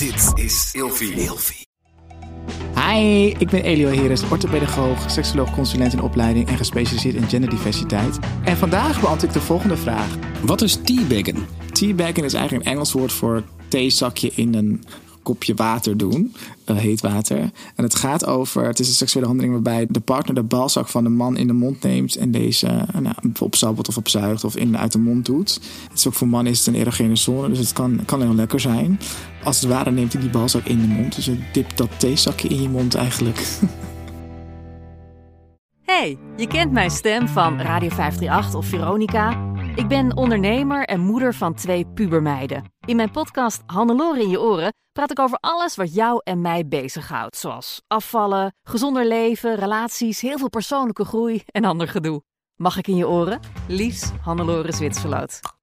Dit is Ilfie. Ilfie. Hi, ik ben Elio Heres, orthopedagoog, seksoloog, consulent in opleiding en gespecialiseerd in genderdiversiteit. En vandaag beantwoord ik de volgende vraag. Wat is teabaggen? Teabaggen is eigenlijk een Engels woord voor theezakje in een kopje water doen, uh, heet water. En het gaat over, het is een seksuele handeling waarbij de partner de balzak van de man in de mond neemt en deze uh, nou, opsabbelt of opzuigt of in, uit de mond doet. Het is ook voor mannen is het een erogene zone, dus het kan, kan heel lekker zijn. Als het ware neemt hij die balzak in de mond, dus je dipt dat theezakje in je mond eigenlijk. Hey, je kent mijn stem van Radio 538 of Veronica. Ik ben ondernemer en moeder van twee pubermeiden. In mijn podcast Hannelore in je oren praat ik over alles wat jou en mij bezighoudt. Zoals afvallen, gezonder leven, relaties, heel veel persoonlijke groei en ander gedoe. Mag ik in je oren? Liefs Hannelore Zwitserloot.